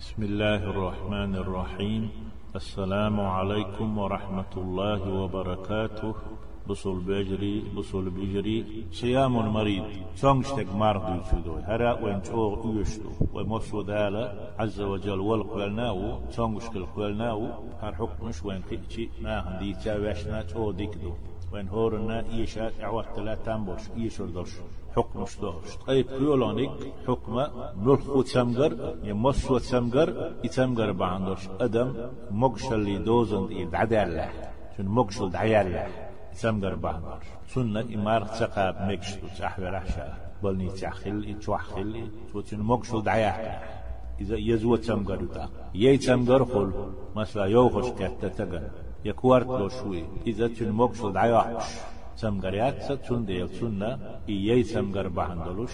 بسم الله الرحمن الرحيم. السلام عليكم ورحمة الله وبركاته. بصل بجري بصل بجري. صيام المريض. شونشتك مرض يشدو هرا وين تشوغ يشدو ومسو دالا. عز وجل والقلناو شونشك القلناو هر حكمش وين تيجي. ناهن دي تاوشنا تو ديكدو. وين هورنا إيشا. اعوات لا تنبوش إيشور دوش شدوش طيب كيولونيك حكم نلخو تسمغر يمسو تسمغر يتسمغر بعندوش أدم مقشل لي دوزن إيد عدالة شن مقشل دعيالة سمغر بعندوش. سنة إمار تقاب مكشتو تحوي رحشا بلني تحخل إتوحخل توتن مقشل دعيالة إذا يزوى تسمغر يتا. يي تسمغر خل مثلا يوخش كتتغن يكوارت لو شوي. إذا تن مقشل دعيالة سمغريات ستون ديل سنة إيي سمغر بحندلوش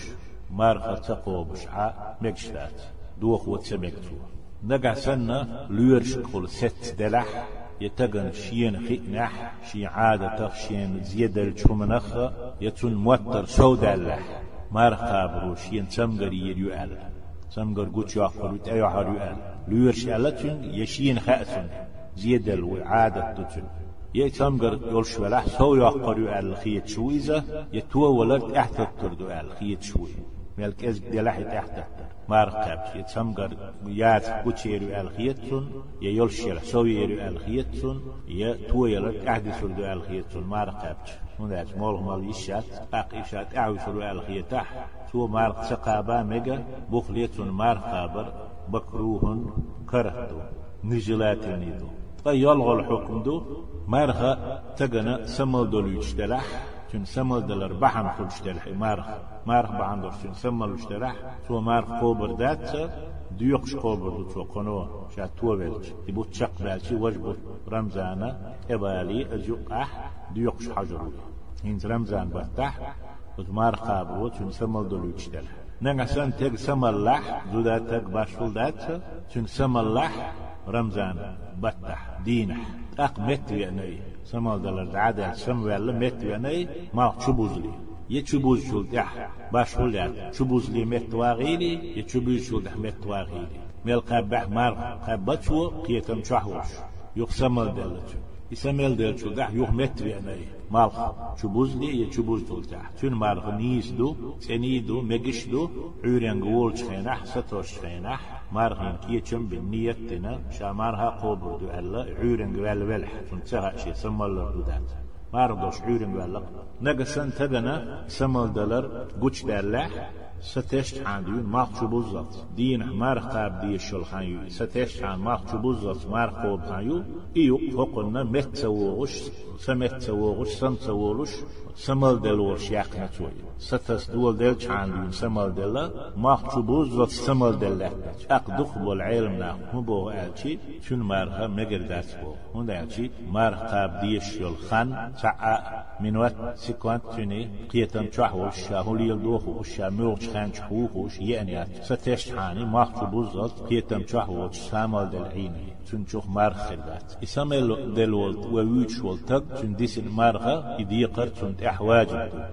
مارخة تقوبش ع مكشلات دوخ وتسمكتو نقع سنة ليرش كل ست دلح يتغن شين خئنح شي عادة شين زيادة الشمنخ يتون موتر سو دلح مارخة بروش ين سمغر يريو أل سمغر قوش يأخر وتأيو حريو أل ليرش ألتون يشين خأسن زيادة العادة تتون يتمغر يولش ولا سو يقريو على الخيط شويزة يتوا ولد احتتر دو على الخيط شوي ملك از دلح احتتر مارقب يتمغر يات كوتشيرو على الخيط يولش يلا سو يرو على الخيط يتوا يلد احتتر دو على الخيط مارقب هناك مول مال يشات اق يشات اعوشرو على الخيط تو مارق سقابا ميجا بخليت مارقابر بكروهن كرهدو نجلاتنيدو طيالغ الحكم دو مارخا تجنا سمل دولوش دلح تن سمل دلر بحن خلش دلح مارخ مارخ بعندر تن سمل دلح تو مارخ قوبر دات ديوقش قوبر دو تو قنو شا تو بلج يبو تشق بالشي وجبر رمزانا إبالي أجوقح ديوقش حجر هنز رمزان بفتح وتمار قابرو تن سمل دولوش دلح نغا سن تگ سمل لح زودا تگ باشفل دات تن سمل لح رمزان بتح دينح اق مت يعني سمال دلر عادة سم ولا مت يعني ما شبوزلي يتشبوز شول دح باش هول يعني شبوزلي مت واغيلي يتشبوز شول دح مت واغيلي ميل قبح مار قبتشو قيتم شحوش يقسمل دلت يسمل دل شو دح يوم مت يعني مال شبوز لي يتشبوز دل دح تون مار نيس دو سني دو مجش دو عوريان قول شخينح ستوش شخينح مارغين كي تشم بالنية تنا شا مارها قوبر دو ألا عورن قوال ولح تنتهى شي سمال دودات مارغ دوش عورن قوال نقصن تغنى سمال دلر قوش دالح ستشت عن ديون ماخ بوزات. دين مارخ قاب دي الشلخان يو ستشت عن ماخ بوزات. مارخ قوب يو ايو فوقنا مت سوغش سمت سوغش سم سوغش سمال دلور شياق نتوي ستس دول دل چان دين سمال دل ماخ بوزات. سمال دل اق دخ بول علم نا مبو الچي چون مارخ مگر داس بو. هون الچي مارخ قاب دي الشلخان سع منوات سيكوانت توني قيتم چحوش شاهولي الدوخ وشاموغ خانش حوخوش يعني ستشت حاني ماخشو بوزت كيتم شحوش سامال دل عيني تنشوخ مارخ خلات إسامل دل ولت وويتش ولتك تن ديسن مارخة يديقر تن أحواج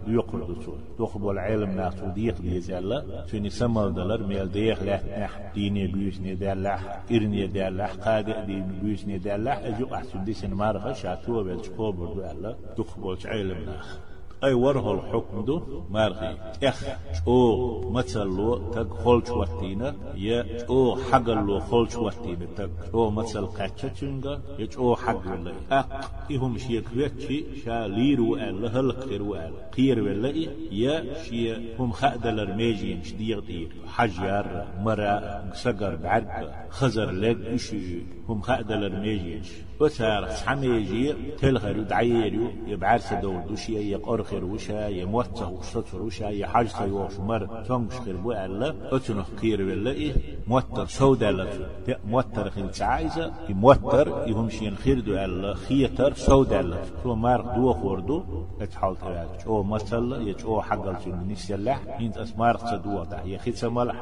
يقر دسول تخبو العلم ناس وديق دي زالة تن إسامل دلر ميل ديخ لح نح. ديني بيوسني دلح إرني دلح قاقع دين بيوسني دلح أجو أحسن ديسن مارخة شاتوا بلش قوبر دو ألا. تخبو العلم ناخ أي وره الحكم دو مارغي إخ أو مثل تك خلش واتينا يا أو حق لو خلش واتينا تك أو مثل قاتشنجا يا أو حق ولا أق إهم شيء كويتشي شا ليرو أل هل خيرو أل. خير ولا يا شيء هم خأدل الميجين شدير دير حجر مرا سجر بعرق خزر لك إشي هم خأدل الميجين وسار حميجي تلغر دعيريو يبعرس دول دوشي يقر خير وشا يموته وشتر وشا يحاجته يوش مر تونش خير بو ألا أتنو خير ولا إيه. موتر سودا لتو موتر خير تعايزة موتر يهمشين خير دو ألا خيتر سودا لتو تو مار دو خوردو اتحال تراج أو مثل يج أو حقل تن نسيلح انت اسمار تدو دا يا خيت ملح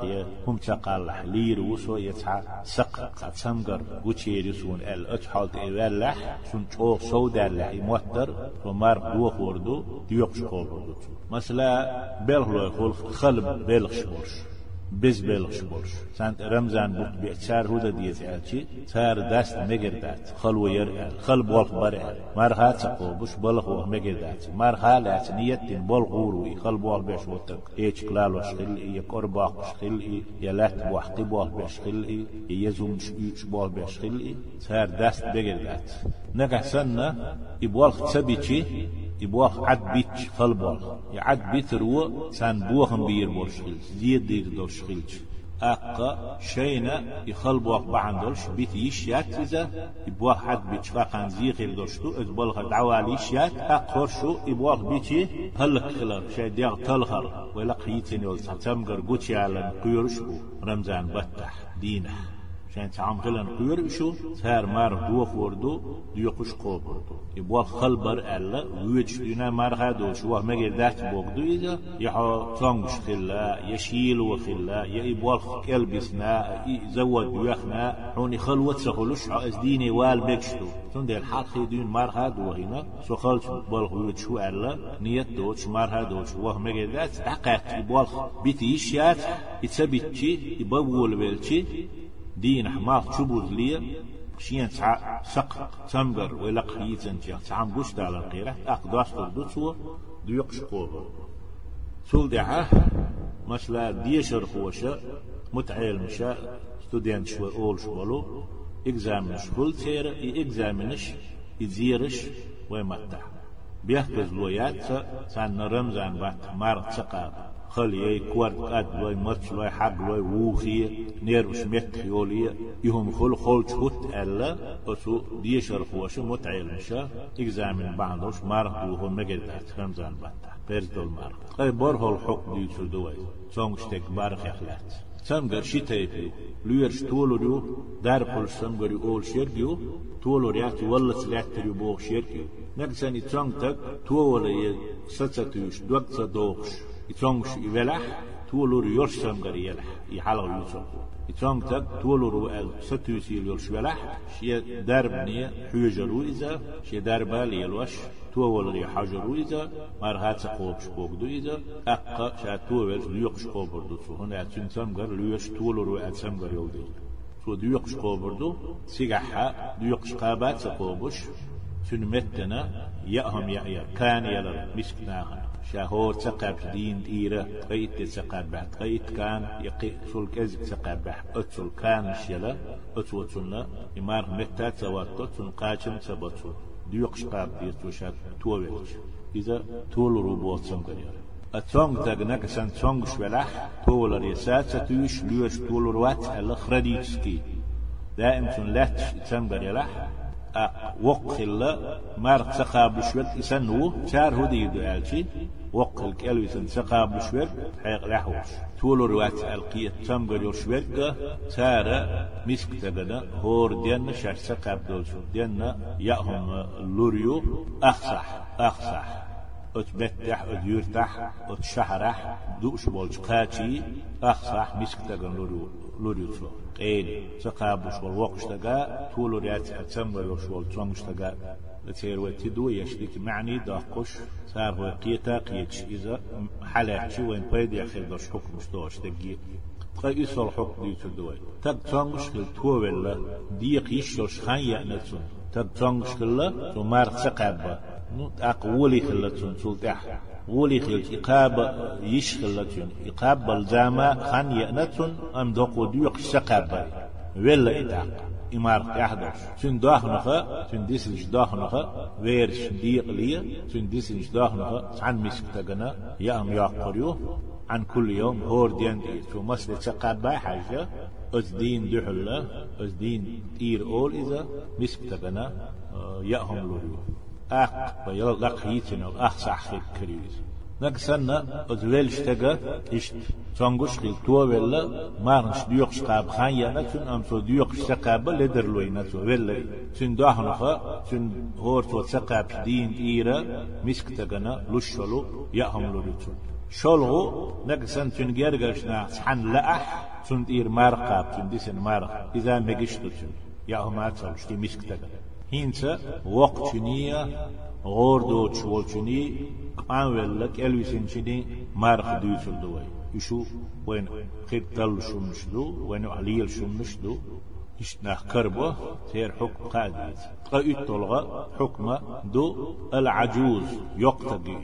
تقال لير وسو يتع سق تسمغر وچيرسون ال اتحال تولح سن أو سودا لح موتر تو مار دو خوردو ديوقش خوردو. مثلا بلغلو يقول خلب بلغ شمرش بز بلخش بولش سنت رمزان بود بیچار هودا دیت الچی تار دست مگردات خلو یر ال خل بولخ بر ال مر هات قو بش بلخ و مگردات مر حالات نیت بول غورو خل بول بش وتک ایچ کلال وش خل ای قربا وش خل ای یلات وحتی بول بش خل ای یزوم ش بول بش خل ای تار دست بگردات نگه سنه ای بولخ تبیچی يبوخ عد بيتش خلبول يعد بيتر و سان بوخن بير بورشخيل زيد دير دورشخيلش أقا شينا يخلبوخ بعندولش بيت يشيات إذا يبوخ حد بيتش فاقان زيغير دورشتو إذبولغ دعوة ليشيات أقرشو يبوخ بيتي هلق خلر شاي ديغ تلخر ولا قيتين يولسا تمغر قوتي على قيرشو رمزان بطح. دينه. شان تعم غلن قير شو سار مار دو فوردو ديوقش قوبردو يبوا خلبر ألا ويج دينا مار هادو شو مجي ذات بوغدو إذا يحو تونغش خلا يشيل وخلا يبوا كلبسنا يزود يخنا حوني خلوت سخلوش از ديني وال بيكشتو تون ديل حق دين مار هادو هنا سو خلش بالغ ويج شو ألا نيت دوش مار هادو شو مجي ذات دقات يبوا بيتيشات يتسبيتشي يبول بيلشي دين حمار تشبوز لي شين تع سق تمبر ولا قيتن تيا تعم قشت على القيرة أقداس تردوتسو ديقش قوب سول دعاه مثلا ديشر خوشة متعيل مشا ستودنت شو أول شوالو إكزامنش كل تير إي إكزامنش إزيرش ويمتع بيحكز لويات سان رمزان بات مار تقاب خلي كوار قد لوي مرش لوي حق لوي ووخي نير وشمت يولي يهم خل خل تشوت ألا أسو ديشر خوش متعيل مشا إجزامن بعضوش مارخ دوهم مجد رمزان باتا بيرزدول مارخ أي برهو الحق دي تردوي سونغشتك بارخ يخلات سمگر شتايفي لويرش تولو دار قل سمگر يقول شرقيو تولو رياتي والله سلاتريو بوغ شرقيو نقساني تسانغتك تولو ستاتيوش دوكتا دوغش يتونغش يبلح تولور يرسم غري يلح يحلغ يوسف يتونغ تك تولور وقال ستوسيل يرش بلح شي دربني حجرو إذا شي دربا ليلوش تولور يحجرو إذا مرهات قوب شقوق دو إذا أقا شا تولور ليقش قوبر دو سو هنا تنسم غر ليوش تولور وقال سم غر يولدي سو ديوقش قوبر دو سيغحا ديوقش قابات قوبش سنمتنا يأهم يأيا كان يلا مسكناهن شهور تقاب دين ديرة قيت بعد قيت كان يقي سول كز تقاب بعد أتسول كان شلا أتوتنا إمار متى تواتت قاچن تبتو ديوقش قاب دير توشات توويلش. إذا تول روبوت سنقرير أتونغ تاغنك سان تونغ شولاح تول ريسات ستوش ليوش تول روات الخرديتسكي دائم سن لاتش وقل مار تقاب شوت إسنو شار هدي دعالشي وقل كألو سن تقاب شوت حيق لحوش تولو روات ألقية تمغر يوشوت تارا مسك تغدا هور دين شاش تقاب دولشو دين يأهم لوريو. أخصح. أخصح. أتبتح أتيرتح أتشحرح دوش بولش قاتي. أخصح. مسك تغن لوريو. لوريو قيل سقاب شول وقش تجا طول ريات أتسم وشول تونش تجا تير وتدو يشتك معني داقش صار هو قيتا قيتش إذا حلقش وين بيد يخير داش حكم شتوش تجي قا إسول حكم دي تدوي تك تونش كل تو ولا دي قيش خان يأنتون تك تونش كل تو مار سقاب نو أقولي خلتون سلطح ولي خل إقاب يشخلتون إقاب بالجامع خان يأنتون أم دوقو ديوق شقاب. ولا إتاق. إمار يحدث تن داخنخا تن ديسلش داخنخا وير شديق لي. تن ديسلش داخنخا عن مسك تغنى. يأم يقريو عن كل يوم هور ديان دي شو مسل تقاب حاجة. أز دين دحلة. أز دين إير أول إذا. مسك تغنى. يأهم لوريو. أق بيل لقيتنا أخ صح كريز نقصنا أزويل شتغا إشت تونغوش خيل تو ولا مارنش ديوقش قاب خان يا نتون أم سو ديوقش سقاب لدر لوي نتو ولا تن داهنخا تن هور تو سقاب دين إيرا مسك تغنا لشلو يأهم لوريتون شلغو نقصن تن جرجشنا سحن لأح تن إير مارقاب تن ديسن مارق إذا مجشتو تن يأهم أتسل شتي مسك تغنا هينسا وقت نية غور دوتش والشني قان ولك الوسن شني مارخ دوتش الدوي يشو وين خير تل شنش دو وين عليل شنش دو إشنا كربة تير حكم قادت قايت تلغى حكم دو العجوز يقتقي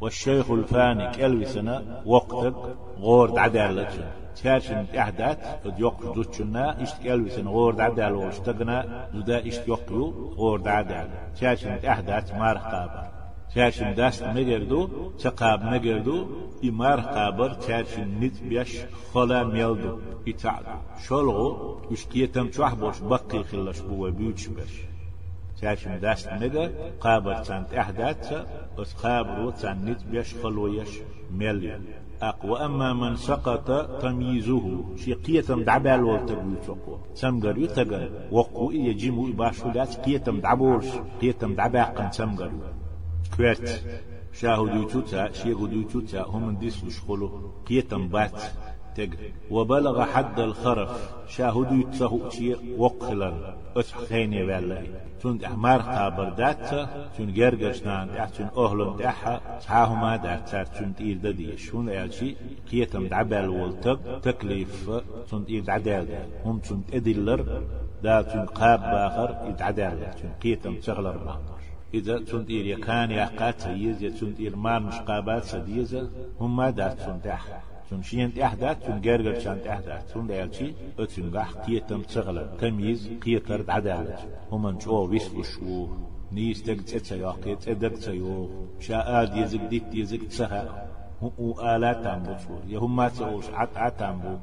والشيخ الفاني كالوسنا وقتك غورد عدالة. تاشن احدات قد يق دوتشنا إشت كالوسنا غورد عدالة واشتقنا دودا إشت يقيو غورد عدالة. تاشن احدات مارخ قابر تاشن داست مجردو تقاب مجردو إمار قابر تاشن نت بيش خلا ميلدو. إتعدو شلغو يشكيتم تشوح بوش بقي خلش بوا بيوتش بش تاشم داست مجا قابر تانت أحدات بس قابر تان نت بيش خلويش ميليون أقوى أما من سقط تمييزه شي قيتم دعبال والتقوي تقوى سمغر يتقن وقو يجيمو باشولات قيتم دعبولش قيتم دعباقن سمغر كويت شاهدو توتا شيغدو توتا هم ديس وشخلو قيتم بات تج وبلغ حد الخرف. شاهدو يتسهو شيء وقلن. اتح خيني والله. تون احمر قابر دات تون جرجش نان دات تون اهلن دحا تحاهو ما دات تار تون تير ددي شون الشي قيتم دعبال والتق تكليف تون تير دعدال هم تون ادلر دا تون قاب باخر يدعدال تون قيتم تغلر باخر. إذا تنتير يكان يقات سيز تنتير مان مشقابات سديزة هم ما دات تنتح تون شين تحدات تون جرجر شان تحدات تون دالشي أتون قح قيتم تغلى تمييز قيتر عدالة هم انشو ويسلو شو نيس تك تتسا ياقي تدك تيو شاء يزك ديت يزك تسها هو آلات تامبو شو. يهم ما تسوش عت عتامبو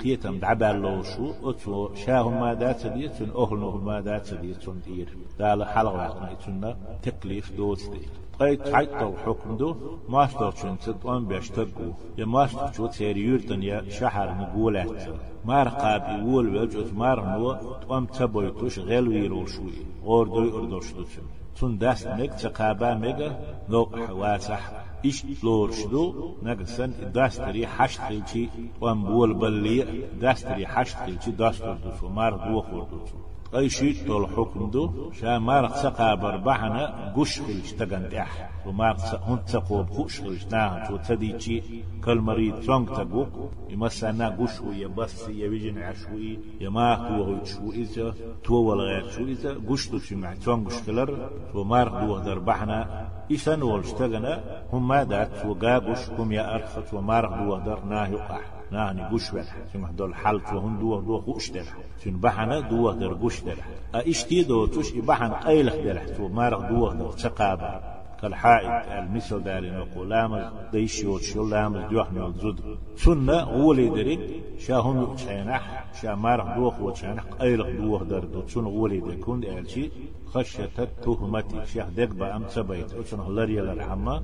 قيتم دعبال لو شو. اتو شاهم ما دات ديتون أهل ما دات ديتون دير دال حلقة وعقنا تكليف دوس دير. Kayıt-kayıttav hükümdü, maçtav çünsüt 15'te gu. Ya maçtav çut seri yurtun ya şaharını gul etti. Mar kabi uul ve cüz mar mu, tuam taboy tuş gel vir olşuyi. Ordoy urdoşlu tüm. Tun dast mek çakaba mega, nok havasah. إيش لورشدو نقصن داستري حشت قلتي وأم بول بلي داستري حشت قلتي داستر دوسو مار دوخور دوسو أي شيء طول حكم دو شا مارق سقا بربحنا قش خلش تغن دح ومارق هون تقوب خوش خلش ناهم شو تديشي كل مريض تونك تقوك يمسانا قش ويا بس يا عشوي يا ما هو شو إذا. تو ولا غير شو إذا. قش دو شي مع تونك شكلر ومارق دو دربحنا. إسان والشتغنا هم ما دات. وقاقش هم يا أرخت ومارق دو در ناهي قح ناني قش ولا ثم هدول حلت وهن دو دو قش در. ثم بحنا دو در قش در. اشتي دو تش بحن قيلخ در. تو مارق دو در. تقابا كالحائط المثل داري نقول لامز ديش يوتشو لامز دوح زود. سنة غولي دريك شاهم يتشينح شا مارق دوخ وتشينح قيلخ دوخ در دو. سنة غولي دريكون دي خشية التهمة شيخ دقبا أم تبيت وشن هلري الرحمة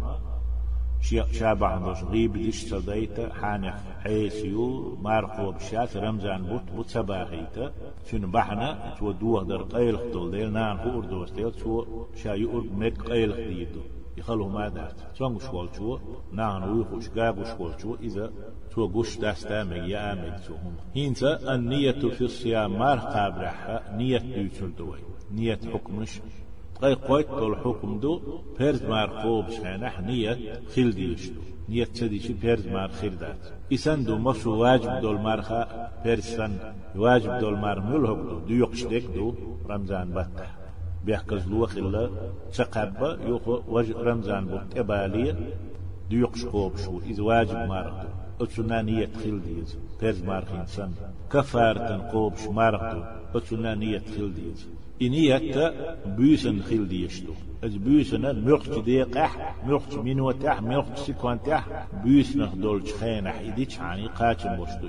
شاب عندوش. غيب ديش صديت حانخ حيسيو مارقو بشات رمزان بوت بوت سباغيت. شن بحنا؟ تو دوه در قيل خطول ديل نان هو اردوش ديل تو شا يؤرد مك قيل خديدو يخلو ما دات تونغ شوال شو؟ نان ويخوش قاقو شوال شو؟ إذا تو قش داستا مجيا آمد هم. هينتا النية في الصيام مار قابرح نية ديوتر دوي. نية حكمش قي قويت طول حكم دو بيرز مار خوب شانح نية خيل ديش نية تدي شي بيرز مار خيل دات إسان دو مشو واجب دول مارخا بيرز سن واجب دول مار ملهب دو دو يقش ديك دو رمزان بطة بيحكز لو خلا تقبا يوخ وج رمزان بوت إبالية دو يقش خوب شو إذ واجب مارخ دو أتسنا نية خيل ديز بيرز مارخين سن كفارة قوبش مارخ دو. أتسنا نية خيل ديز إنيت بيسن خيل ديشتو أز بيسن مرخت ديقح مرخت من وتح مرخت سكوان تح بيسن دولش خينح إديش عني قاتم بوشتو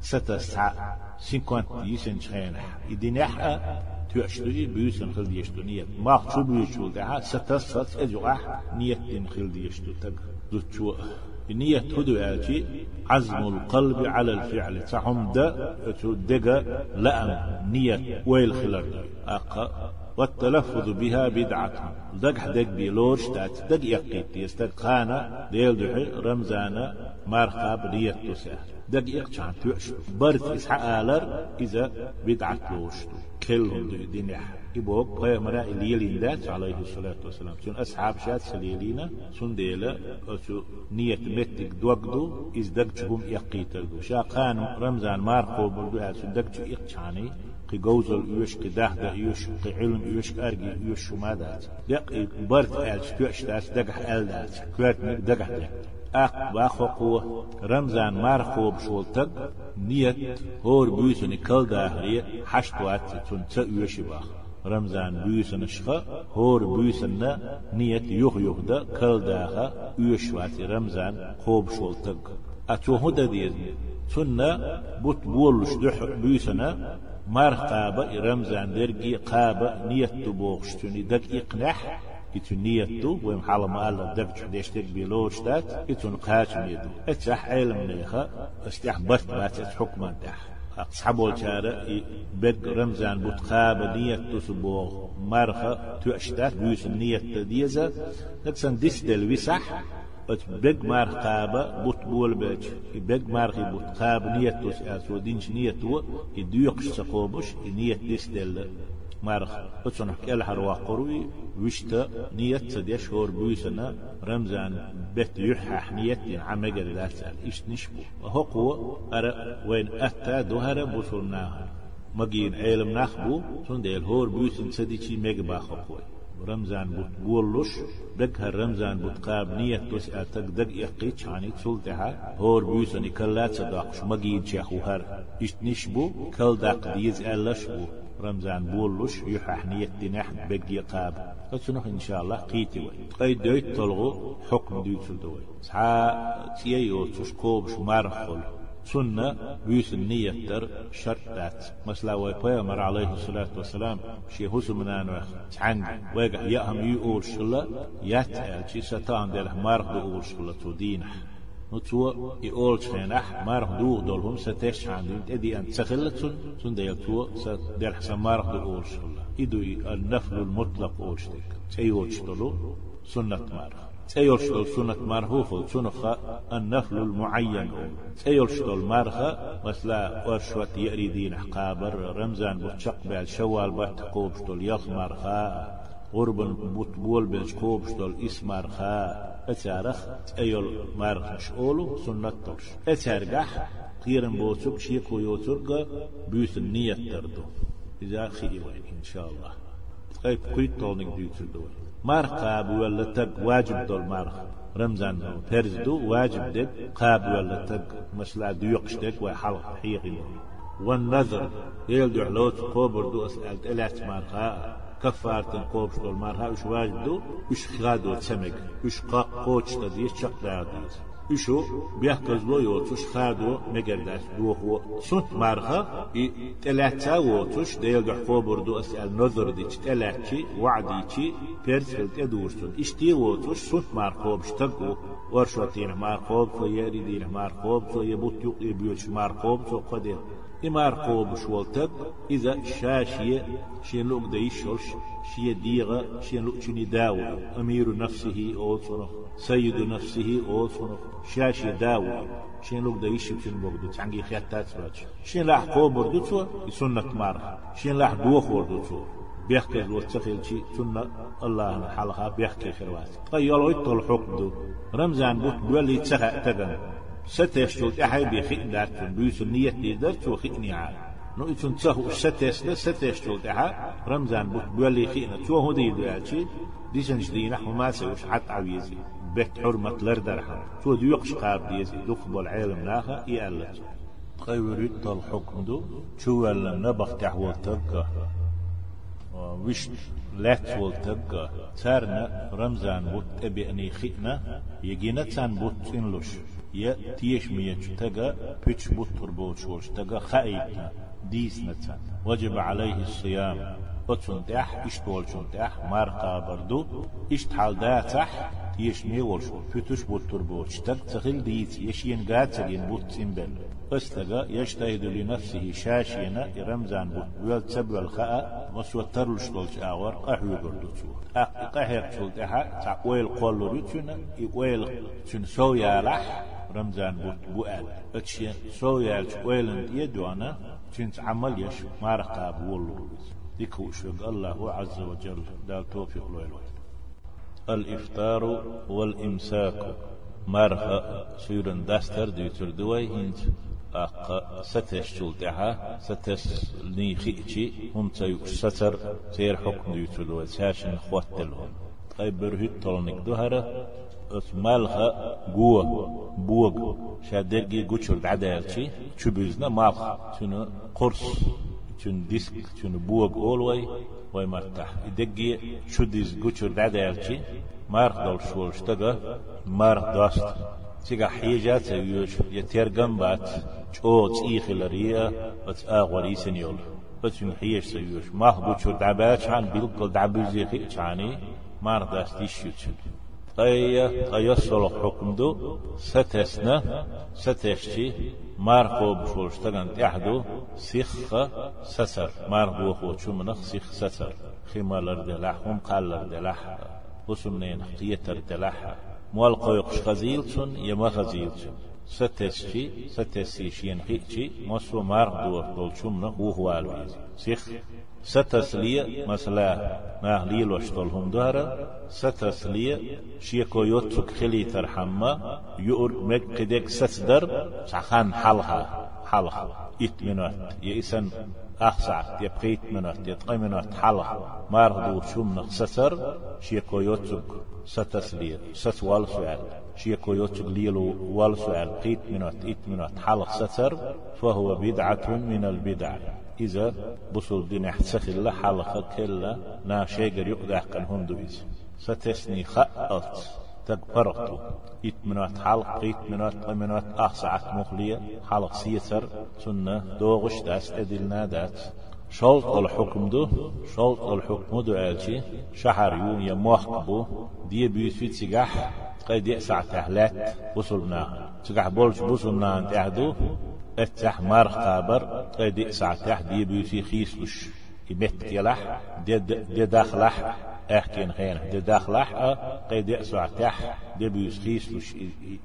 ستسع سكوان ديسن خينح إدينح تشتو بيسن خيل ديشتو نيت ما خشو بيشتو دها ستسع أجوح نيت خيل ديشتو تق دوتشو نية هدو آتي عزم القلب على الفعل. تحم دا دقا لأم نية ويل خلر أقا والتلفظ بها بدعة. دق دق بيلورش تات دق يقيت يستد خانا ديل دحي رمزانا مارخاب نية تسه دق يقشان توش برت إسحاق آلر إذا بدعت لوشتو كلهم دينح إبوك بيمرا إليلين دات عليه الصلاة والسلام سن أصحاب شات سليلينا سن ديلا أسو نية متك دوغدو إز دقجهم يقيتلدو شاقان رمزان مارقو بردو سن دقجو إقشاني قي جوزل يوش قي ده ده يوش قي علم يوش أرجي يوش شما دات دق برت ألش كوش دات دقح أل دات كوات دقح ده أق باخو رمزان مارخوب شولتق نيت هور بيوسن كل داهري حشت وات تون تأيوش باخ رمزان بيوسن شخا هور بيوسن نيت يوخ يوخ دا كل داها يوش وات رمزان خوب شولتق أتو هدا ديز تون بوت بولش دح بيوسن مار قابة رمزان درقي قابة نيت تبوغشتوني دق إقنح إتو نيتو ويم حالا ما ألا دبج حديشتك بيلوش دات إتو نقاش ميدو إتسح علم نيخا استح بات بات حكما دح أصحابه الشارع بد رمزان بتقاب نية تسبوغ مرخة تؤشتات بيوس النية تديزة نكسن ديس دل وسح ات بيج مار قابة بوت بول بيج بيج مار خي بوت تو يديوقش سقوبش نية ديس دل مارخ. بتسون كل هروا قروي وشتا نية تديش هور بويسنا رمزان بيت يحح نية عمجر لا تسأل إيش نشبو هقو أرى وين أتا دوهر بوصلناها مجين علم نخبو سون ديل هور بويسن سديشي ميج باخو رمزان بوت بولش دق رمزان بوت قاب نية توس أتك دق يقيتش عني تسلتها هور بيوسن كلات صداقش. مجيد شيخ وهر إيش نشبو كل داق ديز ألش بو رمزان بولش يحح نية بقي قاب. فتنخ إن شاء الله قيتي وي. قيد دويت طلغو حكم دويت سلدوي سعى تييو تشكوب شمارخل سنة بيس النية تر شرطات. مثلا ويبيامر عليه الصلاة والسلام شي هسو منان وخ تعنج ويقع يأهم يقول شلا يتأل شي ستان دير مارخ دو شلا تو دينح نتو يقول شينح مارخ دو دولهم ستش عندهم تدي أن تسخلت سن سن ديل تو دير حسن مارخ دو شلا إدو النفل المطلق أولشتك تيوش دولو سنة مارخ. تيرشتل سنة مرهوف سنة النفل المعين تيرشتل مرخة مثلا ورشوة يأريدين حقابر رمزان بتشق بالشوال بتقوبشتل يخ مرخة غربن بتبول بتقوبشتل اسمرخة اتارخ ايول مرخش اولو سنة ترش اتارجح قيرن بوتوك شيكو يوترق بيوت النية تردو إذا خيوين إن شاء الله طيب كويت طولنك ديوتر دوين مارخ ولا تق واجب دول مارخ رمزان فرز دو واجب دك قاب ولا تق مسلا ديوقش دك وحل حيقي والنذر يلدو علوت قوبر دو أسألت ألات مارخا kaffartin kopşt olmar ha üş vajdu üş xado çemek üş qaq qoçda diye çaqlayadız üşo biyah gözlo yotuş xado megerdaş duho sunt marha i telatça yotuş deyel gəhfo burdu əsəl nözür diç telatçi vaadi çi persel edursun işti yotuş sunt marqob ştagu ورشوتين مارقوب تو يريدين مارقوب تو يبوت يقيبيوش مارقوب تو قدر إمار قوب شوالتب إذا شاشية شين لوك دايش شي ديغة شين لوك شني داوى أمير نفسه أول صنف سيد نفسه أول صنف شاشي داوى شين لوك دايش شين بردو تعنقي خياتات باتش شين لاح قوب بردو تسوى يسنك مار شين لاح دوخ بردو تسوى بيحكي الوتقل شيء سنة الله حلقها بيحكي خروات قيالو يطل حكم دو رمزان بوت دولي تسخأ تدن تغن ستشتو احي بيخي دارت بيوس النية ديدر تو خيني عاد نو يتون تسهو ستش ده ستشتو احا رمزان بوت بولي خينا. تو هو دي دوالشي دي سنجدينا وما سوش حتى عويزي. بيت حرمة لردرها. تو ديوقش قاب ديزي. دقبل العالم ناخا يألت قيوريت الحكم دو شو ولا نبخ تحول تلقى وش لات والتقى تارنا رمزان بوت أبي أني خينا يجينا تان بوت إنلوش. يا تيش ميش تجا بيتش بطر بوتشوش تجا خايتنا ديس نتان وجب عليه الصيام. أتون تح إشتول شون تح مارقا بردو إشتحال دا تح تيش ميول شو بيتش بطر بوتش تج تخيل ديت يشين قاد تجين بوت سنبل أستغى يجتهد لنفسه شاشينا رمزان بوت. ويل تسب والخاء مسوى ترلش دولش آور قحوي بردوتو أقحيق شلتها تقويل قولو ريتشنا إقويل شن سو يالح رمضان بوت بوال. اتشي سو يالش ويلن يدوانا تنت عمل يش مارقا بولو ديكو شوق الله عز وجل. دال توفيق لويلو. الإفطار والإمساك. مرها سيرن داستر ديتر دوي هنت أق ستش تلتها ستش نيخيتشي هم تيوش ستر تير حكم ديتر دوي ساشن خواتلهم طيب برهيت طلنك دهرة مالها جوا بوغ شادرجي جوتشر دعدالشي تشبيزنا مالها تنو قرص تن ديسك تن بوغ أولوي وي مرتاح يدقي شديز جوتشر دعدالشي مارخ دول شول شتغا مارخ داست تيغا حيجات يوش يترجم بات جو تيخ لريا بس اغوري سنيول بس من حيش سيوش ما هو جوتشر دعبات عن بيلقل دعبوزي خيچاني مارخ يشيوتشن قيا قيصل حكم دو ستسنا ستشتي ماركو بشولشتغن تحدو سيخ سسر ماركو خو چومنخ سيخ سسر خمالر دلح هم قالر دلح وسمنين قيتر دلح مول قيقش غزيلتون يما غزيلتون ستسشي ستسيشين خيتشي مصو مارك دور دول چومنخ وهو الويز سيخ ستسلية مثلا ما ليل وشتلهم دهرة ستسلية شيكو يوتك خلي ترحمة يؤر مك قدك ستدر سخان حلها حلها. إت منوت يئسن أخسع يبقيت منوت يتقي منوت حلها. مارغدو شم ستر شيكو يوتك ستسلية ستوال سؤال شيكو يوتك ليلو وال سؤال قيت منوت إت منوت حلق ستر فهو بدعة من البدع. إذا بصل دين احتسخ الله حلقة كلا نا شيغر يقدع كان هندو إذا ستسني خألت تقبرتو إتمنات حلق إتمنات قمنات أخسعت مخلية. حلق سيسر سنة دوغش داست أدلنا دات شلط الحكم دو. شلط الحكم دو عالشي شحر يون يموحقبو دي بيوت في تسيقح قيد يأسع تهلات بصلنا تسيقح بولش بصلنا أنت أهدو. اتح مار خابر قيد ساعة تح دي بيوتي خيسلش يبت كلح دي, دي داخلح أحكين خين. دي داخلح قيد ساعة تح دي بيوت خيسلش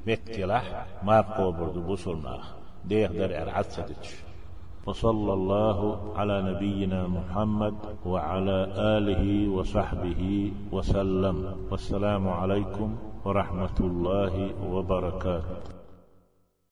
يبت كلح مار قوبر دو بوصل ناخ. دي يقدر إرعاد سدتش. وصلى الله على نبينا محمد وعلى آله وصحبه وسلم. والسلام عليكم ورحمة الله وبركاته.